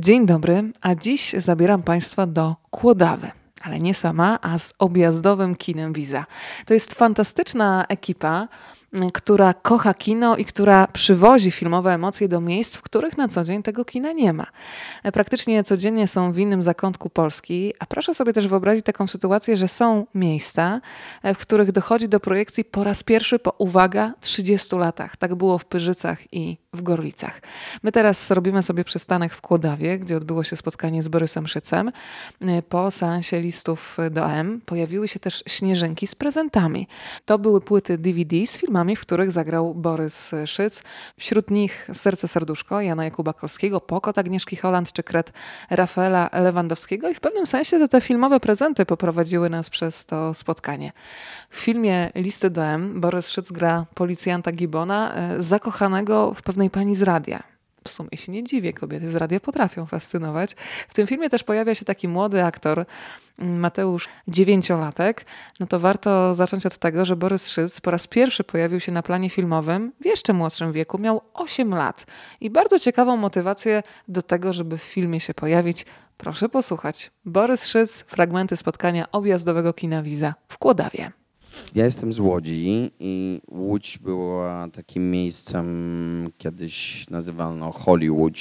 Dzień dobry, a dziś zabieram Państwa do Kłodawy. Ale nie sama, a z objazdowym kinem Wiza. To jest fantastyczna ekipa, która kocha kino i która przywozi filmowe emocje do miejsc, w których na co dzień tego kina nie ma. Praktycznie codziennie są w innym zakątku Polski, a proszę sobie też wyobrazić taką sytuację, że są miejsca, w których dochodzi do projekcji po raz pierwszy po, uwaga, 30 latach. Tak było w Pyrzycach i w Gorlicach. My teraz robimy sobie przystanek w Kłodawie, gdzie odbyło się spotkanie z Borysem Szycem. Po seansie listów do M pojawiły się też śnieżynki z prezentami. To były płyty DVD z filmami, w których zagrał Borys Szyc. Wśród nich Serce Serduszko Jana Jakuba Kolskiego, Pokot Agnieszki Holland czy Kret Rafaela Lewandowskiego i w pewnym sensie to te filmowe prezenty poprowadziły nas przez to spotkanie. W filmie Listy do M Borys Szyc gra policjanta Gibona, e, zakochanego w pewnej pani z radia. W sumie się nie dziwię, kobiety z radia potrafią fascynować. W tym filmie też pojawia się taki młody aktor, mm, Mateusz Dziewięciolatek. No to warto zacząć od tego, że Borys Szyc po raz pierwszy pojawił się na planie filmowym w jeszcze młodszym wieku, miał 8 lat. I bardzo ciekawą motywację do tego, żeby w filmie się pojawić. Proszę posłuchać. Borys Szyc, fragmenty spotkania objazdowego kina Wiza w Kłodawie. Ja jestem z Łodzi i Łódź była takim miejscem, kiedyś nazywano Hollywood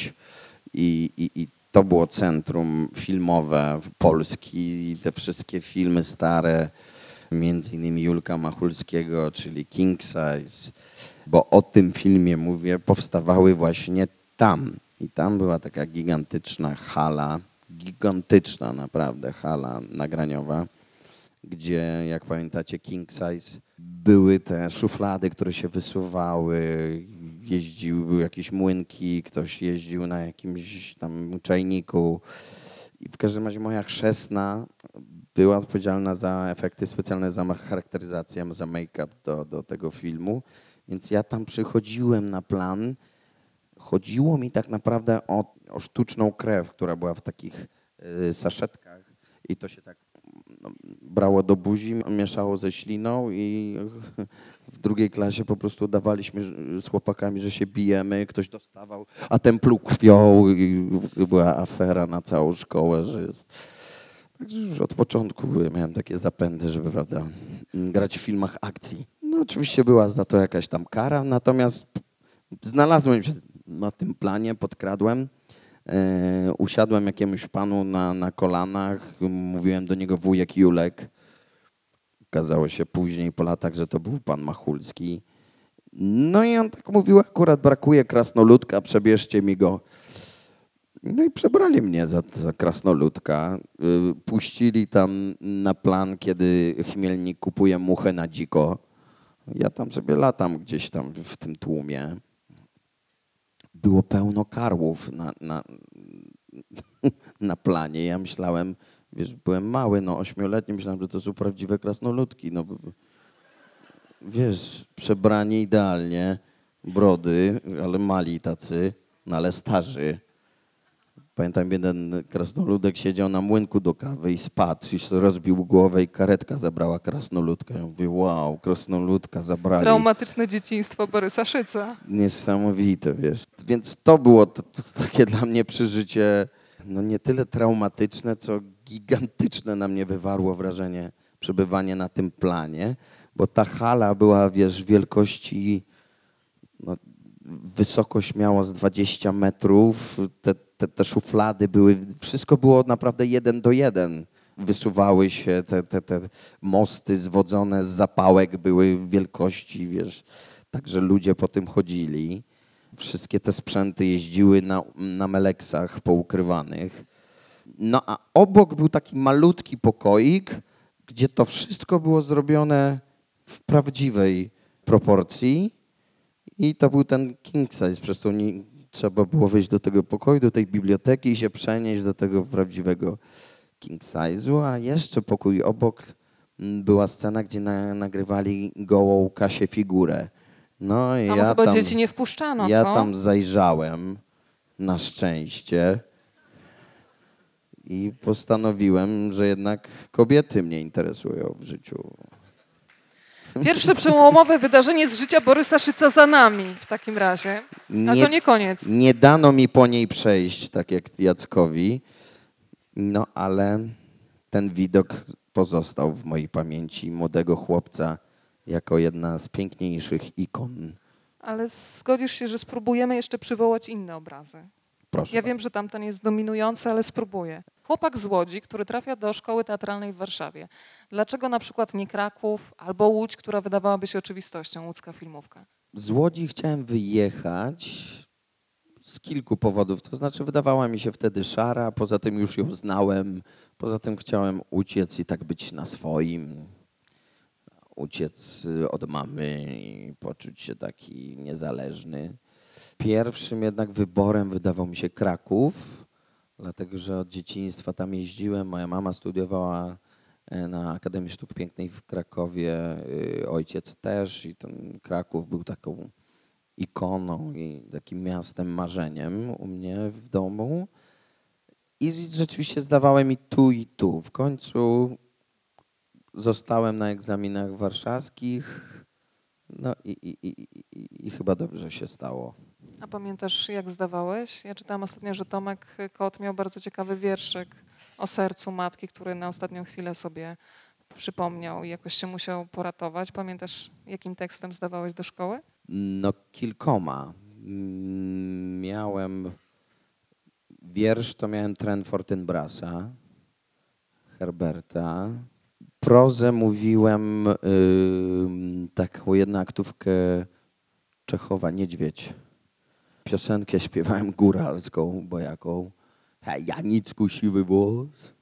i, i, i to było centrum filmowe Polski. I te wszystkie filmy stare, między innymi Julka Machulskiego, czyli King Size, bo o tym filmie mówię, powstawały właśnie tam. I tam była taka gigantyczna hala, gigantyczna naprawdę hala nagraniowa gdzie, jak pamiętacie, King Size, były te szuflady, które się wysuwały, jeździły, jakieś młynki, ktoś jeździł na jakimś tam czajniku. I w każdym razie moja chrzestna była odpowiedzialna za efekty specjalne, za charakteryzację, za make-up do, do tego filmu. Więc ja tam przychodziłem na plan. Chodziło mi tak naprawdę o, o sztuczną krew, która była w takich y, saszetkach i to się tak brało do buzi, mieszało ze śliną i w drugiej klasie po prostu udawaliśmy z chłopakami, że się bijemy, ktoś dostawał, a ten pluł krwią i była afera na całą szkołę, że jest... Także już od początku miałem takie zapędy, żeby prawda, grać w filmach akcji. No oczywiście była za to jakaś tam kara, natomiast znalazłem się na tym planie, podkradłem. E, usiadłem jakiemuś panu na, na kolanach, mówiłem do niego wujek Julek. Okazało się później po latach, że to był pan Machulski. No i on tak mówił, akurat brakuje krasnoludka, przebierzcie mi go. No i przebrali mnie za, za krasnoludka. Y, puścili tam na plan, kiedy Chmielnik kupuje muchę na dziko. Ja tam sobie latam gdzieś tam w tym tłumie było pełno karłów na, na, na planie. Ja myślałem, wiesz, byłem mały, no ośmioletni, myślałem, że to są prawdziwe krasnoludki. No, wiesz, przebrani idealnie, brody, ale mali tacy, no ale starzy. Pamiętam, jeden krasnoludek siedział na młynku do kawy i spadł i rozbił głowę i karetka zabrała krasnoludkę. Ja mówię, wow, krasnoludka zabrali. Traumatyczne dzieciństwo Borysa Szyca. Niesamowite, wiesz. Więc to było to, to takie dla mnie przeżycie, no nie tyle traumatyczne, co gigantyczne na mnie wywarło wrażenie przebywanie na tym planie, bo ta hala była, wiesz, wielkości, no, wysokość miała z 20 metrów, te te, te szuflady były, wszystko było naprawdę jeden do jeden. Wysuwały się te, te, te mosty zwodzone z zapałek, były wielkości, wiesz, także ludzie po tym chodzili. Wszystkie te sprzęty jeździły na, na meleksach poukrywanych. No a obok był taki malutki pokoik, gdzie to wszystko było zrobione w prawdziwej proporcji. I to był ten king size, przez to trzeba było wejść do tego pokoju, do tej biblioteki i się przenieść do tego prawdziwego king size'u, a jeszcze pokój obok mm, była scena, gdzie na, nagrywali gołą Kasię figurę. No i tam ja chyba tam, dzieci nie wpuszczano, Ja co? tam zajrzałem, na szczęście, i postanowiłem, że jednak kobiety mnie interesują w życiu. Pierwsze przełomowe wydarzenie z życia Borysa Szyca za nami w takim razie. A to nie koniec. Nie dano mi po niej przejść, tak jak Jackowi. No ale ten widok pozostał w mojej pamięci młodego chłopca jako jedna z piękniejszych ikon. Ale zgodzisz się, że spróbujemy jeszcze przywołać inne obrazy. Proszę. Ja bardzo. wiem, że tamten jest dominujący, ale spróbuję. Chłopak z Łodzi, który trafia do szkoły teatralnej w Warszawie. Dlaczego na przykład nie Kraków albo Łódź, która wydawałaby się oczywistością, łódzka filmówka? Z Łodzi chciałem wyjechać z kilku powodów. To znaczy, wydawała mi się wtedy szara, poza tym już ją znałem, poza tym chciałem uciec i tak być na swoim. Uciec y, od mamy i poczuć się taki niezależny. Pierwszym jednak wyborem wydawał mi się Kraków, dlatego że od dzieciństwa tam jeździłem. Moja mama studiowała e, na Akademii Sztuk Pięknej w Krakowie, y, ojciec też i ten Kraków był taką ikoną i takim miastem marzeniem u mnie w domu. I rzeczywiście zdawałem i tu, i tu. W końcu zostałem na egzaminach warszawskich. No i, i, i, i chyba dobrze się stało. A pamiętasz, jak zdawałeś? Ja czytałam ostatnio, że Tomek Kot miał bardzo ciekawy wierszyk o sercu matki, który na ostatnią chwilę sobie przypomniał i jakoś się musiał poratować. Pamiętasz, jakim tekstem zdawałeś do szkoły? No kilkoma. Mm, Miałem wiersz, to miałem Tren Fortinbrasa, Herberta. Prozę mówiłem ym, taką jednaktówkę Czechowa, Niedźwiedź. Piosenkę śpiewałem góralską, bo jaką? Hej, Janicku, siwy włos.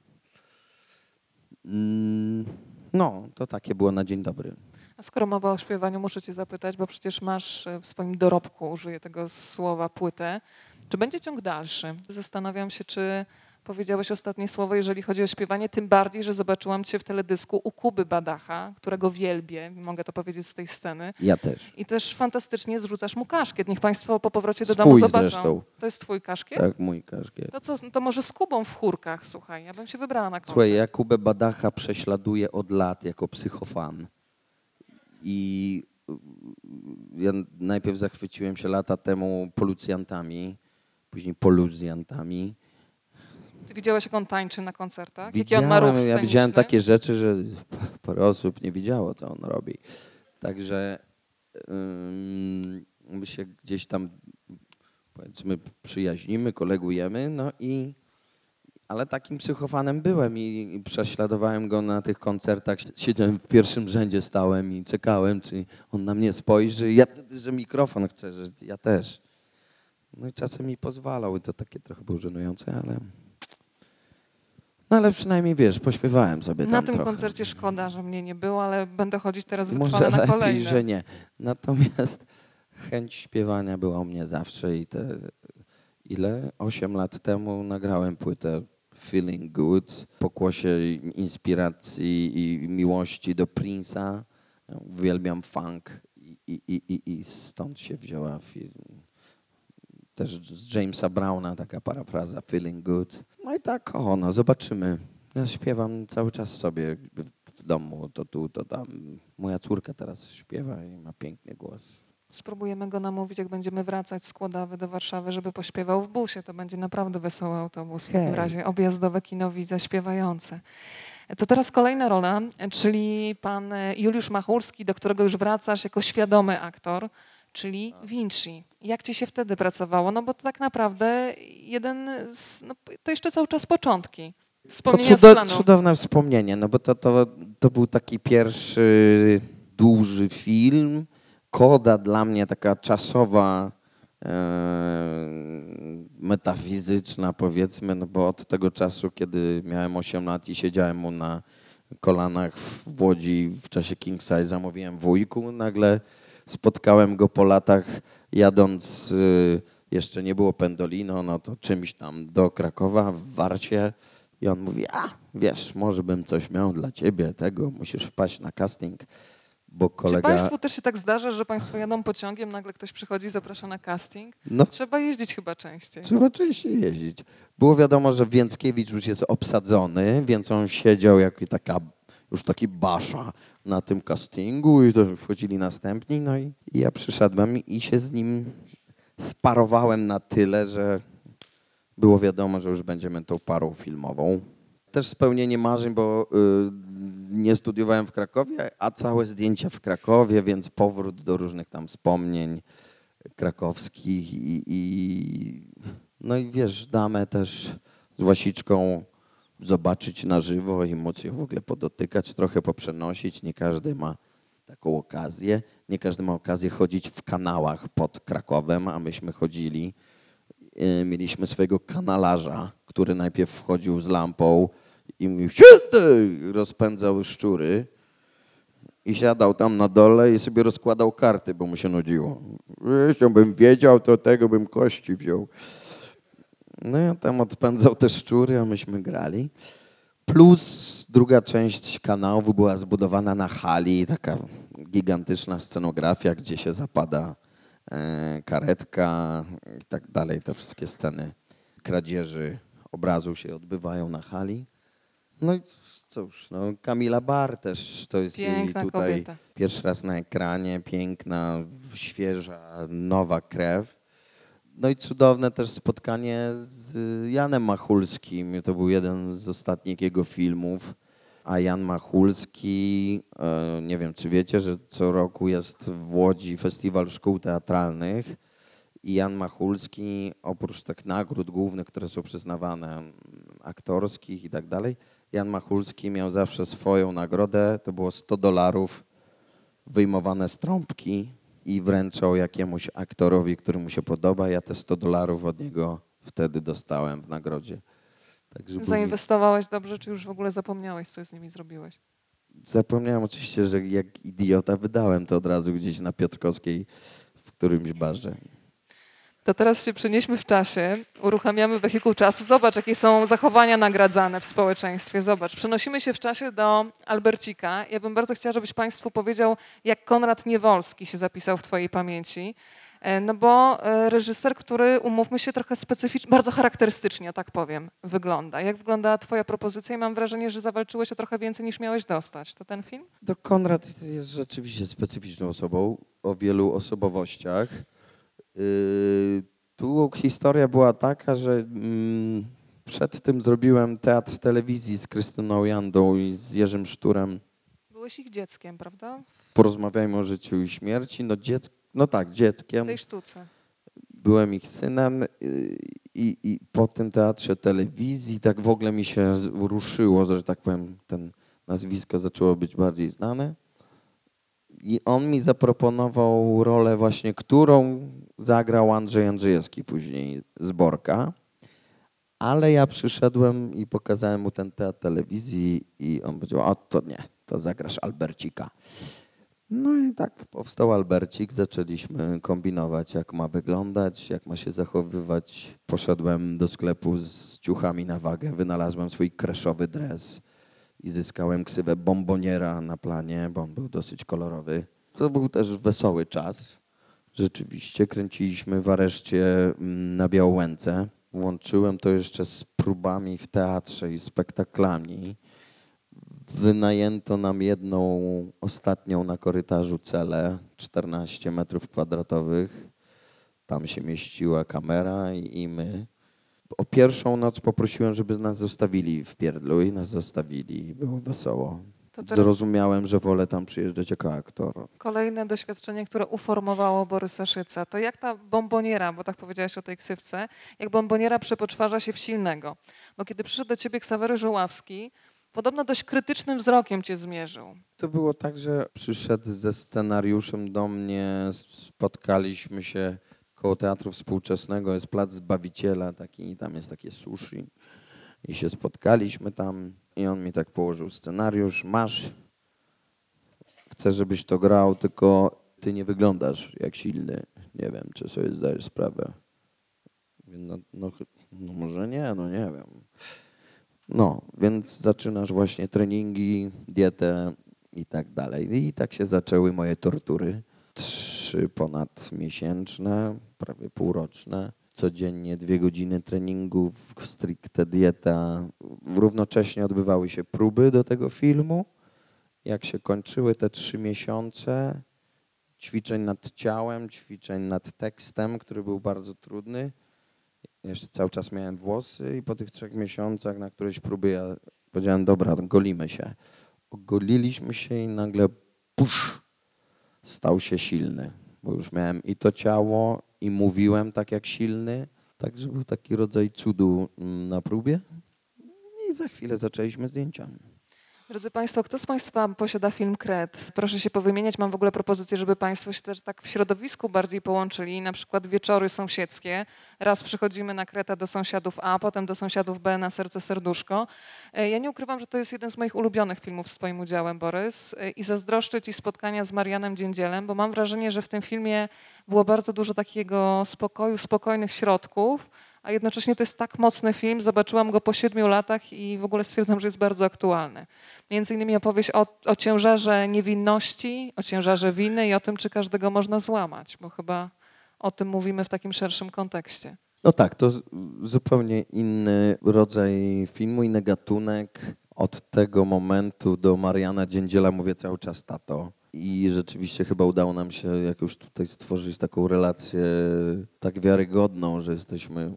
Mm, No, to takie było na dzień dobry. A skoro mowa o śpiewaniu, muszę cię zapytać, bo przecież masz e, w swoim dorobku, użyję tego słowa, płytę. Czy będzie ciąg dalszy? Zastanawiam się, czy powiedziałeś ostatnie słowo, jeżeli chodzi o śpiewanie, tym bardziej, że zobaczyłam cię w teledysku u Kuby Badacha, którego wielbię, mogę to powiedzieć z tej sceny. Ja też. I też fantastycznie zrzucasz mu kaszkiet. Niech Państwo po powrocie do Swój domu zobaczą. zresztą. To jest twój kaszkiet? Tak, mój kaszkiet. To co, to może z Kubą w chórkach, słuchaj, ja bym się wybrała na koncert. Słuchaj, ja Kubę Badacha prześladuję od lat jako psychofan. I y, ja najpierw zachwyciłem się lata temu policjantami, później poluzjantami. Widziałeś, jak on tańczy na koncertach? Jaki on ma ruch Widziałem, ja widziałem takie rzeczy, że parę osób nie widziało, co on robi. Także ym, my się gdzieś tam, powiedzmy, przyjaźnimy, kolegujemy, no i ale takim psychofanem byłem i, i prześladowałem go na tych koncertach. Siedziałem w pierwszym rzędzie, stałem i czekałem, czy on na mnie spojrzy. Ja wtedy, że mikrofon chcę, że ja też. No i czasem mi pozwalał i to takie trochę było żenujące, ale... No ale przynajmniej wiesz, pośpiewałem sobie Na tym trochę. koncercie szkoda, że mnie nie było, ale będę chodzić teraz wytrwale na lepiej, kolejne. że nie. Natomiast chęć śpiewania była u mnie zawsze i te ile? Osiem lat temu nagrałem płytę Feeling Good, pokłosie inspiracji i miłości do Prince'a. Uwielbiam funk i, i, i- i stąd się wzięła film. Też z Jamesa Browna taka parafraza Feeling Good. No i tak, o no, zobaczymy. Ja śpiewam cały czas sobie w domu, to tu, to tam. Moja córka teraz śpiewa i ma piękny głos. Spróbujemy go namówić, jak będziemy wracać z Kłodawy do Warszawy, żeby pośpiewał w busie. To będzie naprawdę wesoły autobus. W takim razie objazdowe kino widza śpiewające. To teraz kolejna rola, czyli pan Juliusz Machulski, do którego już wracasz jako świadomy aktor, czyli Vinci. Jak ci się wtedy pracowało? No bo to tak naprawdę jeden z, no, to jeszcze cały czas początki. To Wspomnienia z cudo, cudowne wspomnienie, no bo to, to, to był taki pierwszy duży film. Koda dla mnie taka czasowa, e, metafizyczna powiedzmy, no bo od tego czasu, kiedy miałem 8 lat i siedziałem mu na kolanach w Łodzi w czasie King Size, zamówiłem wujku, nagle spotkałem go po latach jadąc, y, jeszcze nie było Pendolino, no to czymś tam do Krakowa w Warcie i on mówi, a wiesz, może bym coś miał dla ciebie, tego, musisz wpaść na casting, bo Czy kolega... Państwu też się tak zdarza, że Państwo jadą pociągiem, nagle ktoś przychodzi i zaprasza na casting? No Trzeba jeździć chyba częściej. Trzeba częściej jeździć. Było wiadomo, że Więckiewicz już jest obsadzony, więc on siedział jak taka, już taki basza na tym castingu i wchodzili następni, no i, i ja przyszedłem i się z nim sparowałem na tyle, że było wiadomo, że już będziemy tą parą filmową. Też spełnienie marzeń, bo y, nie studiowałem w Krakowie, a całe zdjęcia w Krakowie, więc powrót do różnych tam wspomnień krakowskich i, i no i wiesz, damę też z Łasiczką zobaczyć na żywo ją w ogóle podotykać, trochę poprzenosić. Nie każdy ma taką okazję. Nie każdy ma okazję chodzić w kanałach pod Krakowem, a myśmy chodzili. Yy, Mieliśmy swojego kanalarza, który najpierw wchodził z lampą i mówił, rozpędzał szczury i siadał tam na dole i sobie rozkładał karty, bo mu się nudziło. Jeśli bym wiedział, to tego bym kości wziął. No ja tam odpędzał te szczury, a myśmy grali. Plus druga część kanału była zbudowana na hali, taka gigantyczna scenografia, gdzie się zapada e, karetka i tak dalej. Te wszystkie sceny kradzieży obrazu się odbywają na hali. No i cóż, no Kamila Bar też to jest jej Piękna tutaj kobieta. pierwszy raz na ekranie, piękna, świeża, nowa krew. No i cudowne też spotkanie z Janem Machulskim. To był jeden z ostatnich jego filmów. A Jan Machulski, e, nie wiem czy wiecie, że co roku jest w Łodzi Festiwal Szkół Teatralnych. I Jan Machulski, oprócz tych nagród głównych, które są przyznawane, aktorskich i tak dalej, Jan Machulski miał zawsze swoją nagrodę. To było 100 dolarów wyjmowane z trąbki i wręczał jakiemuś aktorowi, który mu się podoba. Ja te 100 dolarów od niego wtedy dostałem w nagrodzie. Także Zainwestowałeś dobrze, czy już w ogóle zapomniałeś, co z nimi zrobiłeś? Zapomniałem oczywiście, że jak idiota wydałem to od razu gdzieś na Piotrkowskiej w którymś barze. To teraz się przenieśmy w czasie, uruchamiamy wehikuł czasu. Zobacz, jakie są zachowania nagradzane w społeczeństwie. Zobacz, przenosimy się w czasie do Albercika. Ja bym bardzo chciała, żebyś Państwu powiedział, jak Konrad Niewolski się zapisał w Twojej pamięci. E, No bo e, reżyser, który, umówmy się, trochę specyficznie, bardzo charakterystycznie, tak powiem, wygląda. Jak wygląda Twoja propozycja? I mam wrażenie, że zawalczyłeś o trochę więcej niż miałeś dostać. To ten film? To Konrad jest rzeczywiście specyficzną osobą o wielu osobowościach. Yy, Tu historia była taka, że mm, przed tym zrobiłem teatr telewizji z Krystyną Jandą i z Jerzym Szturem. Byłeś ich dzieckiem, prawda? Porozmawiajmy o życiu i śmierci. No, dzieck, no tak, W dzieckiem. tej sztuce. Byłem ich synem yy, i, i po tym teatrze telewizji tak w ogóle mi się ruszyło, że tak powiem, ten nazwisko zaczęło być bardziej znane. I on mi zaproponował rolę właśnie, którą zagrał Andrzej Andrzejewski później z Borka. Ale ja przyszedłem i pokazałem mu ten teatr telewizji i on powiedział, o to nie, to zagrasz Albercika. No i tak powstał Albercik, zaczęliśmy kombinować, jak ma wyglądać, jak ma się zachowywać. Poszedłem do sklepu z ciuchami na wagę, wynalazłem swój kreszowy dres i zyskałem ksywę bomboniera na planie, bo on był dosyć kolorowy. To był też wesoły czas. Rzeczywiście kręciliśmy w areszcie mm, na Białołęce. Łączyłem to jeszcze z próbami w teatrze i spektaklami. Wynajęto nam jedną ostatnią na korytarzu celę, 14 metrów kwadratowych. Tam się mieściła kamera i, my. O pierwszą noc poprosiłem, żeby nas zostawili w Pierdlu i nas zostawili. Było wesoło. Zrozumiałem, że wolę tam przyjeżdżać jako aktor. kolejne doświadczenie, które uformowało Borysa Szyca. To jak ta bomboniera, bo tak powiedziałeś o tej ksywce, jak bomboniera przepoczwarza się w silnego. Bo kiedy przyszedł do ciebie Ksawery Żoławski, podobno dość krytycznym wzrokiem cię zmierzył. To było tak, że przyszedł ze scenariuszem do mnie, spotkaliśmy się koło Teatru Współczesnego, jest Plac Zbawiciela taki, i tam jest takie sushi. I się spotkaliśmy tam i on mi tak położył scenariusz, masz, chcę, żebyś to grał, tylko ty nie wyglądasz jak silny. Nie wiem, czy sobie zdajesz sprawę. No, no, no może nie, no nie wiem. No, więc zaczynasz właśnie treningi, dietę i tak dalej. I tak się zaczęły moje tortury. Trzy ponad miesięczne, prawie półroczne. Codziennie dwie godziny treningów, stricte dieta. Równocześnie odbywały się próby do tego filmu jak się kończyły te trzy miesiące ćwiczeń nad ciałem, ćwiczeń nad tekstem, który był bardzo trudny, jeszcze cały czas miałem włosy i po tych trzech miesiącach na którejś próbie ja powiedziałem, dobra, golimy się. Ogoliliśmy się i nagle pusz, stał się silny, bo już miałem i to ciało i mówiłem tak jak silny, także był taki rodzaj cudu mm, na próbie i za chwilę zaczęliśmy zdjęcia. Drodzy Państwo, kto z Państwa posiada film Kret? Proszę się powymieniać. Mam w ogóle propozycję, żeby Państwo się też tak w środowisku bardziej połączyli. Na przykład wieczory sąsiedzkie. Raz przychodzimy na Kretę do sąsiadów A, potem do sąsiadów B na serce serduszko. E, Ja nie ukrywam, że to jest jeden z moich ulubionych filmów z Twoim udziałem, Borys. E, I zazdroszczę Ci spotkania z Marianem Dziędzielem, bo mam wrażenie, że w tym filmie było bardzo dużo takiego spokoju, spokojnych środków, a jednocześnie to jest tak mocny film. Zobaczyłam go po siedmiu latach i w ogóle stwierdzam, że jest bardzo aktualny. Między innymi opowieść o, o ciężarze niewinności, o ciężarze winy i o tym, czy każdego można złamać, bo chyba o tym mówimy w takim szerszym kontekście. No tak, to zupełnie inny rodzaj filmu, inny gatunek. Od tego momentu do Mariana Dziędziela mówię cały czas tato. I rzeczywiście chyba udało nam się jakoś tutaj stworzyć taką relację tak wiarygodną, że jesteśmy,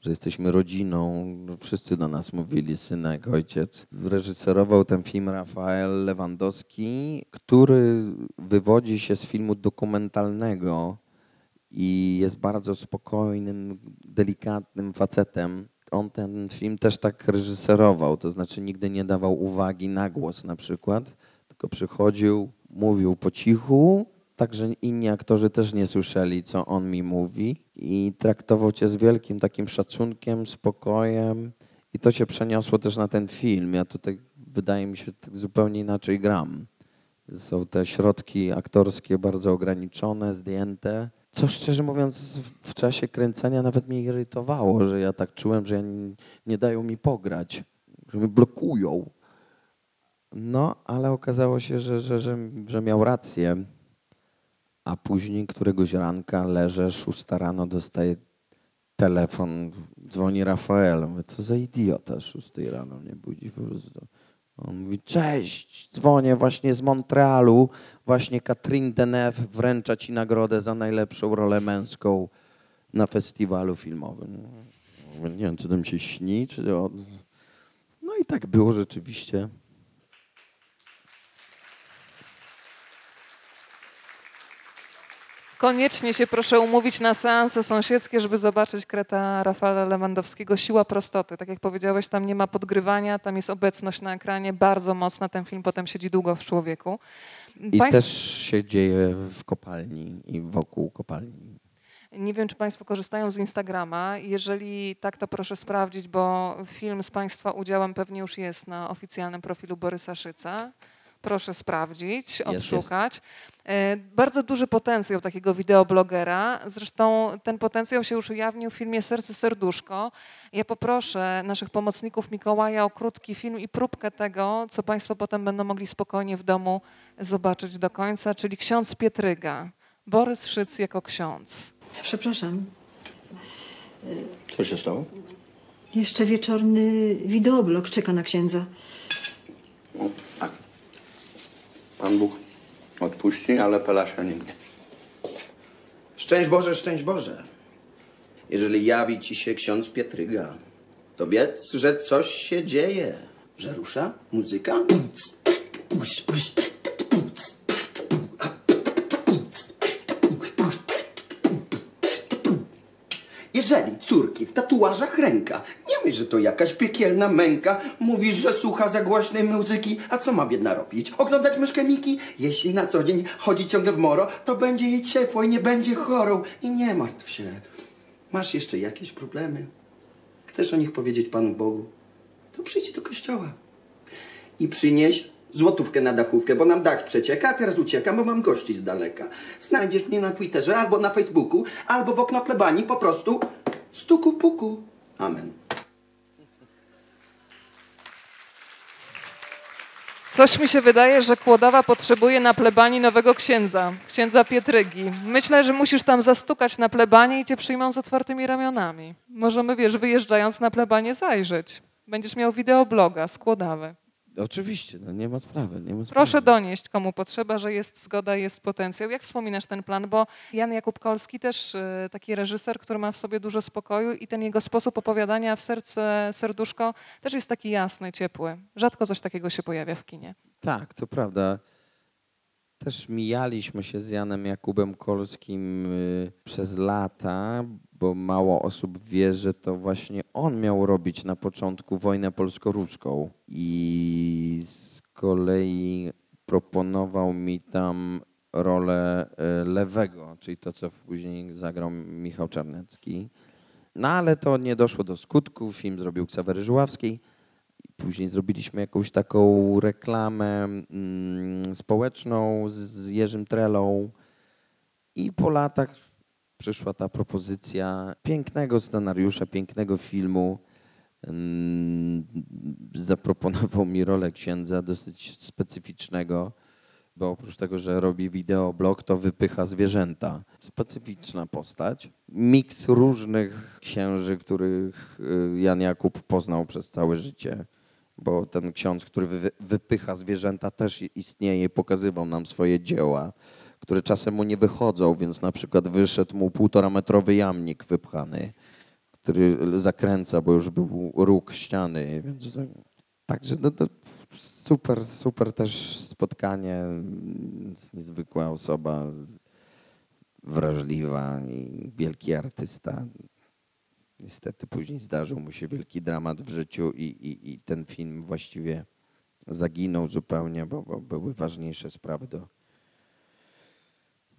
że jesteśmy rodziną. Wszyscy do nas mówili synek, ojciec. Reżyserował ten film Rafael Lewandowski, który wywodzi się z filmu dokumentalnego i jest bardzo spokojnym, delikatnym facetem. On ten film też tak reżyserował, to znaczy nigdy nie dawał uwagi na głos na przykład, tylko przychodził, mówił po cichu, tak że inni aktorzy też nie słyszeli, co on mi mówi i traktował cię z wielkim takim szacunkiem, spokojem i to się przeniosło też na ten film. Ja tutaj, wydaje mi się, tak zupełnie inaczej gram. Są te środki aktorskie bardzo ograniczone, zdjęte. Co szczerze mówiąc, w- czasie kręcenia nawet mnie irytowało, że ja tak czułem, że nie dają mi pograć, że mnie blokują. No, ale okazało się, że, że, że, że miał rację. A później któregoś ranka leżę, szósta rano, dostaję telefon, dzwoni Rafael. Mówię, co za idiota, szóstej rano mnie budzi po prostu. On mówi, cześć, dzwonię właśnie z Montrealu, właśnie Catherine Deneuve wręcza ci nagrodę za najlepszą rolę męską na festiwalu filmowym. Mówię, Nie wiem, czy to mi się śni, czy to... No i tak było rzeczywiście. Koniecznie się proszę umówić na seanse sąsiedzkie, żeby zobaczyć kreta Rafała Lewandowskiego. Siła prostoty. Tak jak powiedziałeś, tam nie ma podgrywania, tam jest obecność na ekranie bardzo mocna. Ten film potem siedzi długo w człowieku. I Państw- też się dzieje w kopalni i wokół kopalni. Nie wiem, czy Państwo korzystają z Instagrama. Jeżeli tak, to proszę sprawdzić, bo film z Państwa udziałem pewnie już jest na oficjalnym profilu Borysa Szyca. Proszę sprawdzić, odszukać. E, Bardzo duży potencjał takiego wideoblogera. Zresztą ten potencjał się już ujawnił w filmie Serce Serduszko. Ja poproszę naszych pomocników Mikołaja o krótki film i próbkę tego, co Państwo potem będą mogli spokojnie w domu zobaczyć do końca, czyli ksiądz Pietryga. Borys Szyc jako ksiądz. Przepraszam, Co się stało? jeszcze wieczorny wideoblog czeka na księdza. No, tak. Pan Bóg odpuści, ale Pelasia nigdy. Szczęść Boże, szczęść Boże. Jeżeli jawi ci się ksiądz Pietryga, to wiedz, że coś się dzieje. Że rusza muzyka? Jeżeli córki w tatuażach ręka, myśl, że to jakaś piekielna męka. Mówisz, że słucha za głośnej muzyki, a co ma biedna robić? Oglądać myszkę Miki? Jeśli na co dzień chodzi ciągle w moro, to będzie jej ciepło i nie będzie chorą. I nie martw się. Masz jeszcze jakieś problemy? Chcesz o nich powiedzieć Panu Bogu? To przyjdź do kościoła i przynieś złotówkę na dachówkę, bo nam dach przecieka, a teraz uciekam, bo mam gości z daleka. Znajdziesz mnie na Twitterze albo na Facebooku, albo w okno plebanii po prostu stuku puku. Amen. Coś mi się wydaje, że Kłodawa potrzebuje na plebanii nowego księdza, księdza Pietrygi. Myślę, że musisz tam zastukać na plebanie i cię przyjmą z otwartymi ramionami. Możemy, wiesz, wyjeżdżając na plebanie zajrzeć. Będziesz miał wideobloga z Kłodawy. Oczywiście, no nie ma sprawy. Nie ma sprawy. Proszę donieść, komu potrzeba, że jest zgoda, jest potencjał. Jak wspominasz ten plan? Bo Jan Jakub Kolski też y, taki reżyser, który ma w sobie dużo spokoju i ten jego sposób opowiadania w serce, serduszko też jest taki jasny, ciepły. Rzadko coś takiego się pojawia w kinie. Tak, to prawda. Też mijaliśmy się z Janem Jakubem Kolskim y, przez lata, bo mało osób wie, że to właśnie on miał robić na początku wojnę polsko-ruską. I z kolei proponował mi tam rolę y, lewego, czyli to, co później zagrał Michał Czarnecki. No ale to nie doszło do skutku. Film zrobił Ksawery Żuławski. Później zrobiliśmy jakąś taką reklamę mm, społeczną z- z Jerzym Trelą i po latach przyszła ta propozycja pięknego scenariusza, pięknego filmu. Mm, Zaproponował mi rolę księdza dosyć specyficznego, bo oprócz tego, że robi wideoblog, to wypycha zwierzęta. Specyficzna postać. Miks różnych księży, których y, Jan Jakub poznał przez całe życie bo ten ksiądz, który wy, wypycha zwierzęta, też istnieje, pokazywał nam swoje dzieła, które czasem mu nie wychodzą, więc na przykład wyszedł mu półtora metrowy jamnik wypchany, który zakręca, bo już był róg ściany, więc także no, to super, super też spotkanie, niezwykła osoba, wrażliwa i wielki artysta. Niestety później zdarzył mu się wielki dramat w życiu i, i, i ten film właściwie zaginął zupełnie, bo, bo były ważniejsze sprawy do,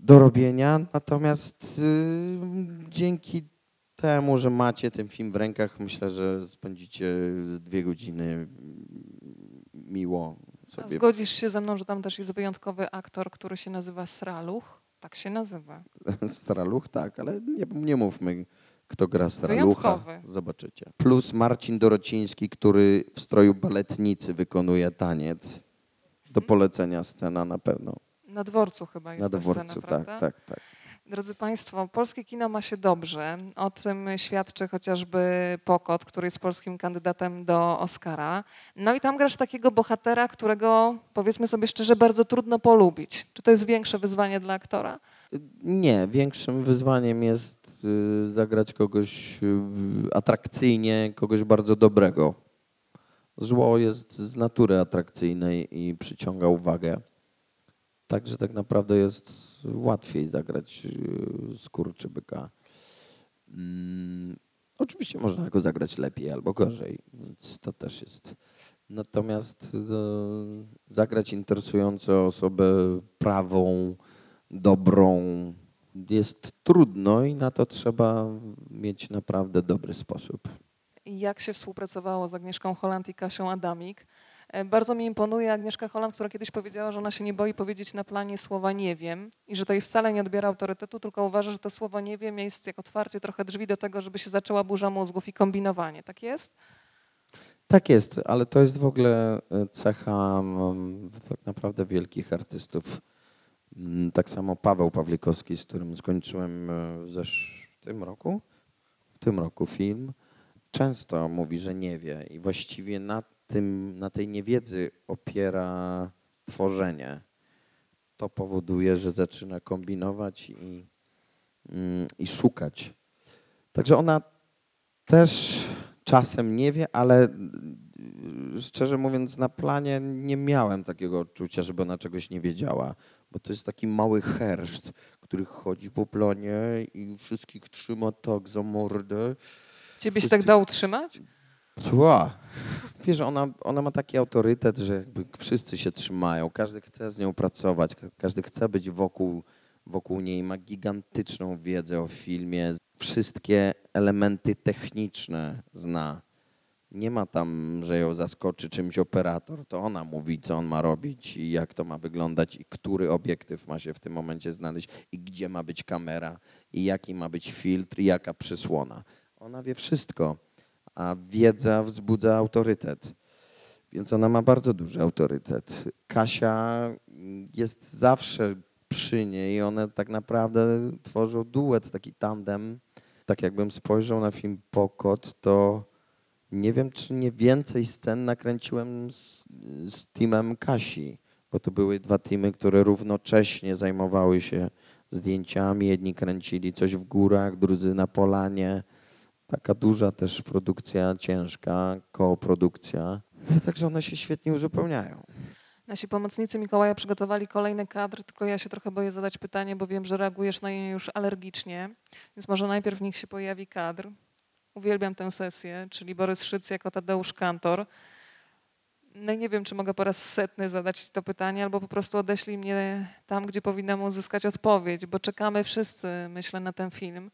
do robienia. Natomiast y, dzięki temu, że macie ten film w rękach, myślę, że spędzicie dwie godziny mm, miło A sobie. zgodzisz się ze mną, że tam też jest wyjątkowy aktor, który się nazywa Sraluch? Tak się nazywa. Straluch, tak, ale nie, nie mówmy, kto gra Stralucha. Wyjątkowy. Zobaczycie. Plus Marcin Dorociński, który w stroju baletnicy wykonuje taniec. Do polecenia scena na pewno. Na dworcu chyba jest Na ta dworcu, scena, tak, prawda? tak, tak. Drodzy Państwo, polskie kino ma się dobrze. O tym świadczy chociażby Pokot, który jest polskim kandydatem do Oscara. No i tam grasz takiego bohatera, którego powiedzmy sobie szczerze, bardzo trudno polubić. Czy to jest większe wyzwanie dla aktora? Nie, większym wyzwaniem jest y, zagrać kogoś y, atrakcyjnie, kogoś bardzo dobrego. Zło jest z natury atrakcyjnej i przyciąga uwagę. Także tak naprawdę jest łatwiej zagrać y, skurczybyka. Mm, oczywiście można go zagrać lepiej albo gorzej, więc to też jest. Natomiast y, zagrać interesującą osobę prawą, dobrą jest trudno i na to trzeba mieć naprawdę dobry sposób. Jak się współpracowało z Agnieszką Holland i Kasią Adamik? E, Bardzo mi imponuje Agnieszka Holland, która kiedyś powiedziała, że ona się nie boi powiedzieć na planie słowa nie wiem i że to jej wcale nie odbiera autorytetu, tylko uważa, że to słowo nie wiem jest jak otwarcie trochę drzwi do tego, żeby się zaczęła burza mózgów i kombinowanie. Tak jest? Tak jest, ale to jest w ogóle e, cecha tak naprawdę wielkich artystów. Mm, Tak samo Paweł Pawlikowski, z którym skończyłem e, w, zesz- w tym roku, w tym roku film, często mówi, że nie wie i właściwie na, tym, na tej niewiedzy opiera tworzenie. To powoduje, że zaczyna kombinować i, mm, i szukać. Także ona też czasem nie wie, ale y, szczerze mówiąc, na planie nie miałem takiego odczucia, żeby ona czegoś nie wiedziała, bo to jest taki mały herszt, który chodzi po planie i wszystkich trzyma tak za mordę. Ciebie się Wszyscy- tak dało utrzymać? Tła. Wiesz, ona, ona ma taki autorytet, że jakby wszyscy się trzymają, każdy chce z nią pracować, ka- każdy chce być wokół, wokół niej, ma gigantyczną wiedzę o filmie, wszystkie elementy techniczne zna. Nie ma tam, że ją zaskoczy czymś operator, to ona mówi, co on ma robić i jak to ma wyglądać i który obiektyw ma się w tym momencie znaleźć i gdzie ma być kamera i jaki ma być filtr i jaka przysłona. Ona wie wszystko a wiedza wzbudza autorytet. Więc ona ma bardzo duży autorytet. Kasia jest zawsze przy niej i one tak naprawdę tworzą duet, taki tandem. Tak jakbym spojrzał na film Pokot, to Nie wiem, czy nie więcej scen nakręciłem z, z teamem Kasi, bo to były dwa teamy, które równocześnie zajmowały się zdjęciami. Jedni kręcili coś w górach, drudzy na polanie. Taka duża też produkcja, ciężka, kooprodukcja. Także one się świetnie uzupełniają. Nasi pomocnicy Mikołaja przygotowali kolejny kadr, tylko ja się trochę boję zadać pytanie, bo wiem, że reagujesz na nie już alergicznie, więc może najpierw niech się pojawi kadr. Uwielbiam tę sesję, czyli Borys Szyc jako Tadeusz Kantor. No i nie wiem, czy mogę po raz setny zadać to pytanie, albo po prostu odeślij mnie tam, gdzie powinnam uzyskać odpowiedź, bo czekamy wszyscy, myślę, na ten film.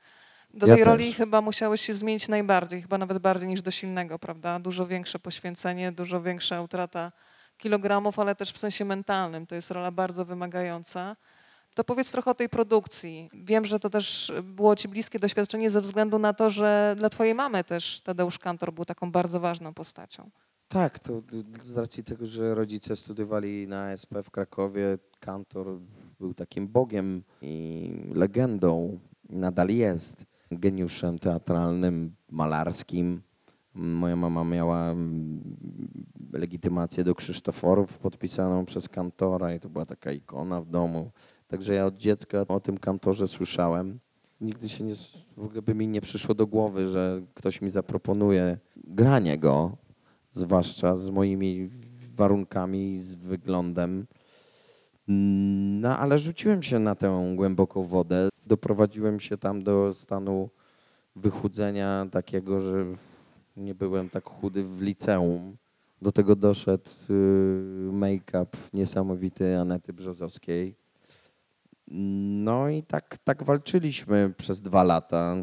Do Ja tej roli też. chyba musiałeś się zmienić najbardziej, chyba nawet bardziej niż do silnego, prawda? Dużo większe poświęcenie, dużo większa utrata kilogramów, ale też w sensie mentalnym. To jest rola bardzo wymagająca. To powiedz trochę o tej produkcji. Wiem, że to też było ci bliskie doświadczenie ze względu na to, że dla twojej mamy też Tadeusz Kantor był taką bardzo ważną postacią. Tak, to z racji tego, że rodzice studiowali na SP w Krakowie, Kantor był takim bogiem i legendą, nadal jest geniuszem teatralnym, malarskim. Moja mama miała mm, legitymację do Krzysztoforów podpisaną przez Kantora i to była taka ikona w domu. Także ja od dziecka o tym Kantorze słyszałem. Nigdy się nie, w ogóle by mi nie przyszło do głowy, że ktoś mi zaproponuje granie go, zwłaszcza z moimi warunkami, z wyglądem. No, ale rzuciłem się na tę głęboką wodę. Doprowadziłem się tam do stanu wychudzenia takiego, że nie byłem tak chudy w liceum. Do tego doszedł y, make-up niesamowity Anety Brzozowskiej. No i tak, tak walczyliśmy przez dwa lata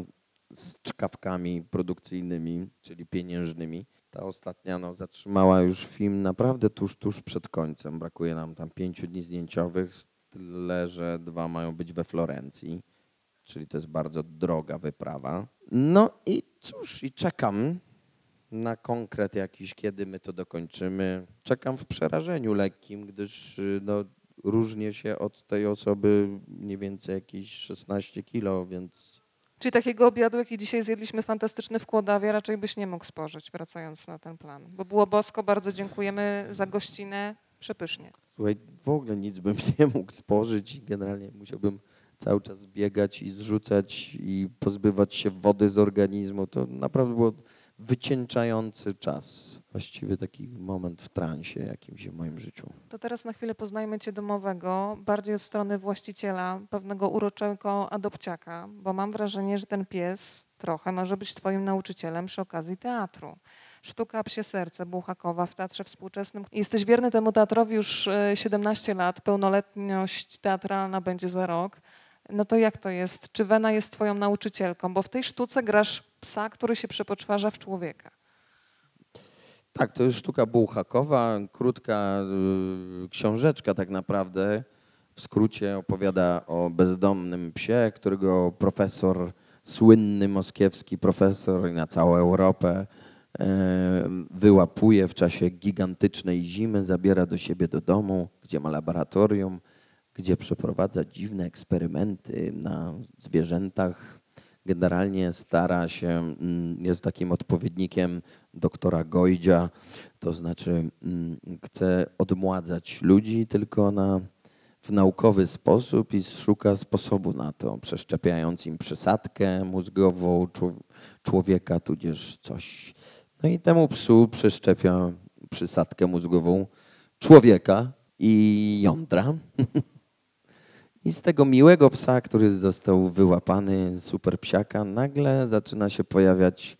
z czkawkami produkcyjnymi, czyli pieniężnymi. Ta ostatnia no, zatrzymała już film naprawdę tuż, tuż przed końcem. Brakuje nam tam pięciu dni zdjęciowych, tyle że dwa mają być we Florencji, czyli to jest bardzo droga wyprawa. No i cóż, i czekam na konkret jakiś, kiedy my to dokończymy. Czekam w przerażeniu lekkim, gdyż y, no, różnię się od tej osoby mniej więcej jakieś 16 kilo, więc Czyli takiego obiadu, jaki dzisiaj zjedliśmy fantastyczny w Kłodawie, raczej byś nie mógł spożyć, wracając na ten plan. Bo było bosko, bardzo dziękujemy za gościnę, przepysznie. Słuchaj, w ogóle nic bym nie mógł spożyć i generalnie musiałbym cały czas biegać i zrzucać i pozbywać się wody z organizmu. To naprawdę było wycieńczający czas. Właściwie taki moment w transie jakimś w moim życiu. To teraz na chwilę poznajmy Cię domowego, bardziej od strony właściciela, pewnego uroczego adopciaka, bo mam wrażenie, że ten pies trochę może być Twoim nauczycielem przy okazji teatru. Sztuka Psie Serce Buchakowa w Teatrze Współczesnym. Jesteś wierny temu teatrowi już e, 17 lat, pełnoletność teatralna będzie za rok. No to jak to jest? Czy Wena jest Twoją nauczycielką? Bo w tej sztuce grasz psa, który się przepoczwarza w człowieka. Tak, to jest sztuka bułhakowa, krótka y, książeczka tak naprawdę. W skrócie opowiada o bezdomnym psie, którego profesor, słynny moskiewski profesor na całą Europę e, wyłapuje w czasie gigantycznej zimy, zabiera do siebie do domu, gdzie ma laboratorium, gdzie przeprowadza dziwne eksperymenty na zwierzętach. Generalnie stara się, mm, jest takim odpowiednikiem doktora Gojdzia, to znaczy mm, chce odmładzać ludzi tylko na, w naukowy sposób i szuka sposobu na to, przeszczepiając im przysadkę mózgową czł- człowieka, tudzież coś. No i temu psu przeszczepia przysadkę mózgową człowieka i jądra. I z tego miłego psa, który został wyłapany, super psiaka, nagle zaczyna się pojawiać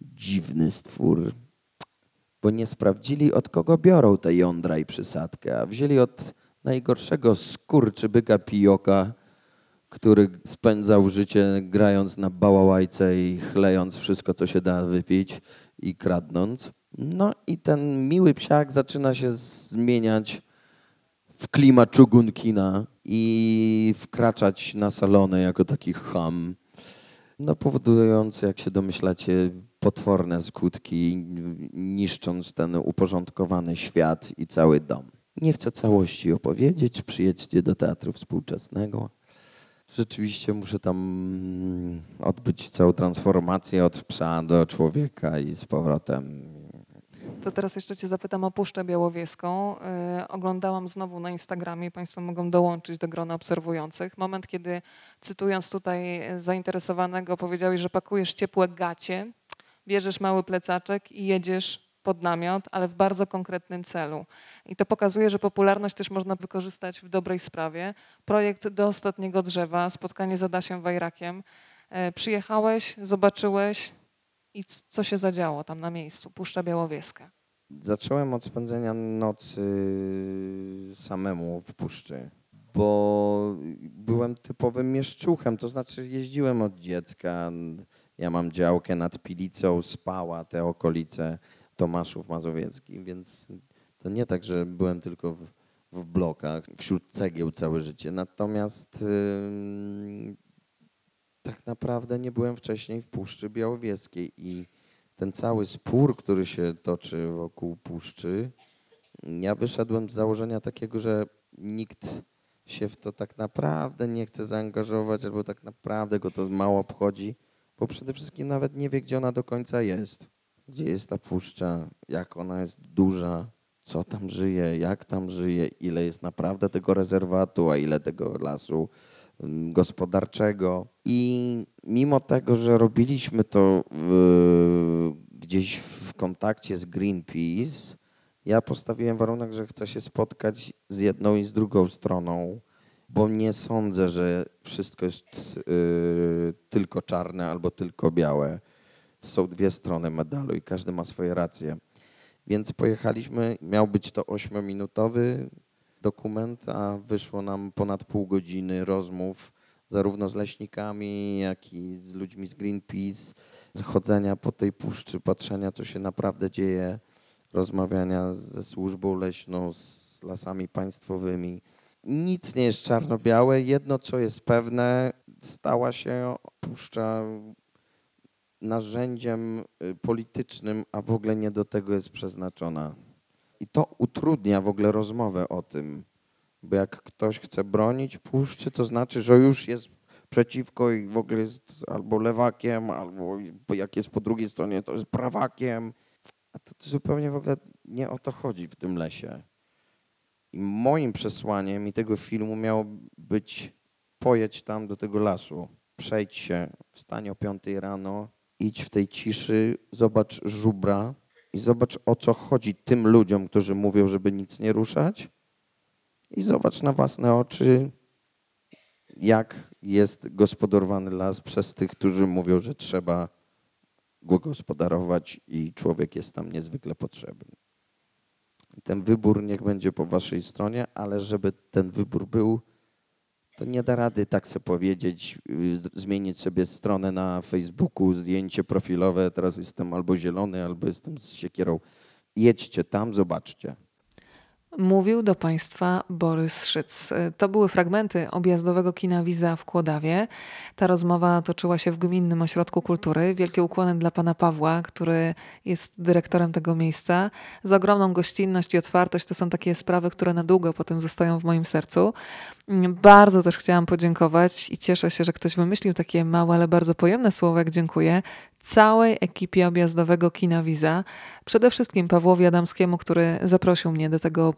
dziwny stwór, bo nie sprawdzili od kogo biorą te jądra i przysadkę, a wzięli od najgorszego skurczybyka pijoka, który spędzał życie grając na bałałajce i chlejąc wszystko, co się da wypić i kradnąc. No i ten miły psiak zaczyna się zmieniać w klimat Czugunkina i wkraczać na salony jako taki ham, no jak się domyślacie, potworne skutki, niszcząc ten uporządkowany świat i cały dom. Nie chcę całości opowiedzieć, przyjedźcie do Teatru Współczesnego. Rzeczywiście muszę tam mm, odbyć całą transformację od psa do człowieka i z powrotem. To teraz jeszcze Cię zapytam o Puszczę Białowieską. Yy, oglądałam znowu na Instagramie, Państwo mogą dołączyć do grona obserwujących. Moment, kiedy cytując tutaj zainteresowanego, powiedziałeś, że pakujesz ciepłe gacie, bierzesz mały plecaczek i jedziesz pod namiot, ale w bardzo konkretnym celu. I to pokazuje, że popularność też można wykorzystać w dobrej sprawie. Projekt do ostatniego drzewa, spotkanie z Adasiem Wajrakiem. Yy, przyjechałeś, zobaczyłeś, i co się zadziało tam na miejscu, Puszcza Białowieska? Zacząłem od spędzenia nocy samemu w puszczy, bo byłem typowym mieszczuchem, to znaczy jeździłem od dziecka. Ja mam działkę nad Pilicą, Spała, te okolice Tomaszów Mazowieckich, więc to nie tak, że byłem tylko w, w blokach, wśród cegieł całe życie. Natomiast yy, tak naprawdę nie byłem wcześniej w Puszczy Białowieskiej i ten cały spór, który się toczy wokół Puszczy, ja wyszedłem z założenia takiego, że nikt się w to tak naprawdę nie chce zaangażować, albo tak naprawdę go to mało obchodzi, bo przede wszystkim nawet nie wie, gdzie ona do końca jest. Gdzie jest ta puszcza, jak ona jest duża, co tam żyje, jak tam żyje, ile jest naprawdę tego rezerwatu, a ile tego lasu gospodarczego. I mimo tego, że robiliśmy to w, gdzieś w kontakcie z Greenpeace, ja postawiłem warunek, że chcę się spotkać z jedną i z drugą stroną, bo nie sądzę, że wszystko jest y, tylko czarne albo tylko białe. Są dwie strony medalu i każdy ma swoje racje. Więc pojechaliśmy, miał być to ośmiominutowy dokument, a wyszło nam ponad pół godziny rozmów zarówno z leśnikami, jak i z ludźmi z Greenpeace, chodzenia po tej puszczy, patrzenia, co się naprawdę dzieje, rozmawiania ze służbą leśną, z lasami państwowymi. Nic nie jest czarno-białe. Jedno, co jest pewne, stała się puszcza narzędziem politycznym, a w ogóle nie do tego jest przeznaczona. I to utrudnia w ogóle rozmowę o tym. Bo jak ktoś chce bronić puszczy, to znaczy, że już jest przeciwko i w ogóle jest albo lewakiem, albo jak jest po drugiej stronie, to jest prawakiem. A to zupełnie w ogóle nie o to chodzi w tym lesie. I moim przesłaniem i tego filmu miało być pojedź tam do tego lasu, przejdź się, wstań o 5 rano, idź w tej ciszy, zobacz żubra, i zobacz o co chodzi tym ludziom, którzy mówią, żeby nic nie ruszać. I zobacz na własne oczy, jak jest gospodarowany las przez tych, którzy mówią, że trzeba go gospodarować i człowiek jest tam niezwykle potrzebny. Ten wybór niech będzie po waszej stronie, ale żeby ten wybór był, to nie da rady tak sobie powiedzieć, y, zmienić sobie stronę na Facebooku, zdjęcie profilowe, teraz jestem albo zielony, albo jestem z siekierą. Jedźcie tam, zobaczcie. Mówił do Państwa Borys Szyc. To były fragmenty objazdowego kina Wiza w Kłodawie. Ta rozmowa toczyła się w Gminnym Ośrodku Kultury. Wielkie ukłony dla Pana Pawła, który jest dyrektorem tego miejsca. Za ogromną gościnność i otwartość to są takie sprawy, które na długo potem zostają w moim sercu. Bardzo też chciałam podziękować i cieszę się, że ktoś wymyślił takie małe, ale bardzo pojemne słowo, jak dziękuję, całej ekipie objazdowego Kina Wiza. Przede wszystkim Pawłowi Adamskiemu, który zaprosił mnie do tego.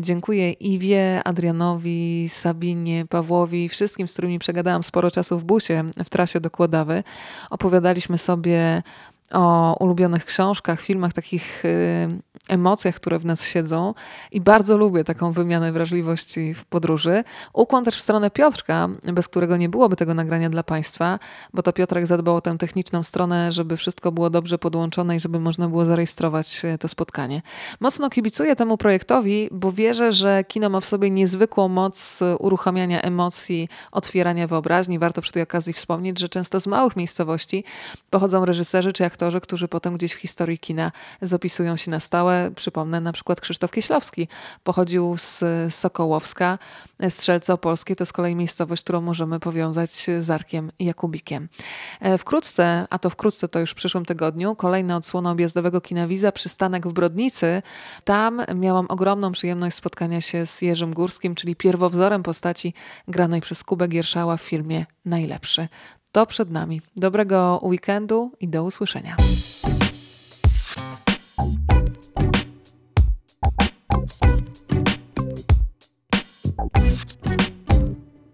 Dziękuję Iwie, Adrianowi, Sabinie, Pawłowi, wszystkim, z którymi przegadałam sporo czasu w busie w trasie do Kłodawy. Opowiadaliśmy sobie o ulubionych książkach, filmach, takich y, emocjach, które w nas siedzą i bardzo lubię taką wymianę wrażliwości w podróży. Ukłon też w stronę Piotrka, bez którego nie byłoby tego nagrania dla Państwa, bo to Piotrek zadbał o tę techniczną stronę, żeby wszystko było dobrze podłączone i żeby można było zarejestrować e, to spotkanie. Mocno kibicuję temu projektowi, bo wierzę, że kino ma w sobie niezwykłą moc uruchamiania emocji, otwierania wyobraźni. Warto przy tej okazji wspomnieć, że często z małych miejscowości pochodzą reżyserzy czy aktorzy, którzy potem gdzieś w historii kina zapisują się na stałe przypomnę, na przykład Krzysztof Kieślowski pochodził z Sokołowska. Strzelce Opolskie to z kolei miejscowość, którą możemy powiązać z Arkiem Jakubikiem. E, Wkrótce, a to wkrótce to już w przyszłym tygodniu, kolejna odsłona objazdowego kina Wiza, przystanek w Brodnicy. Tam miałam ogromną przyjemność spotkania się z Jerzym Górskim, czyli pierwowzorem postaci granej przez Kubę Gierszała w filmie Najlepszy. To przed nami. Dobrego weekendu i do usłyszenia.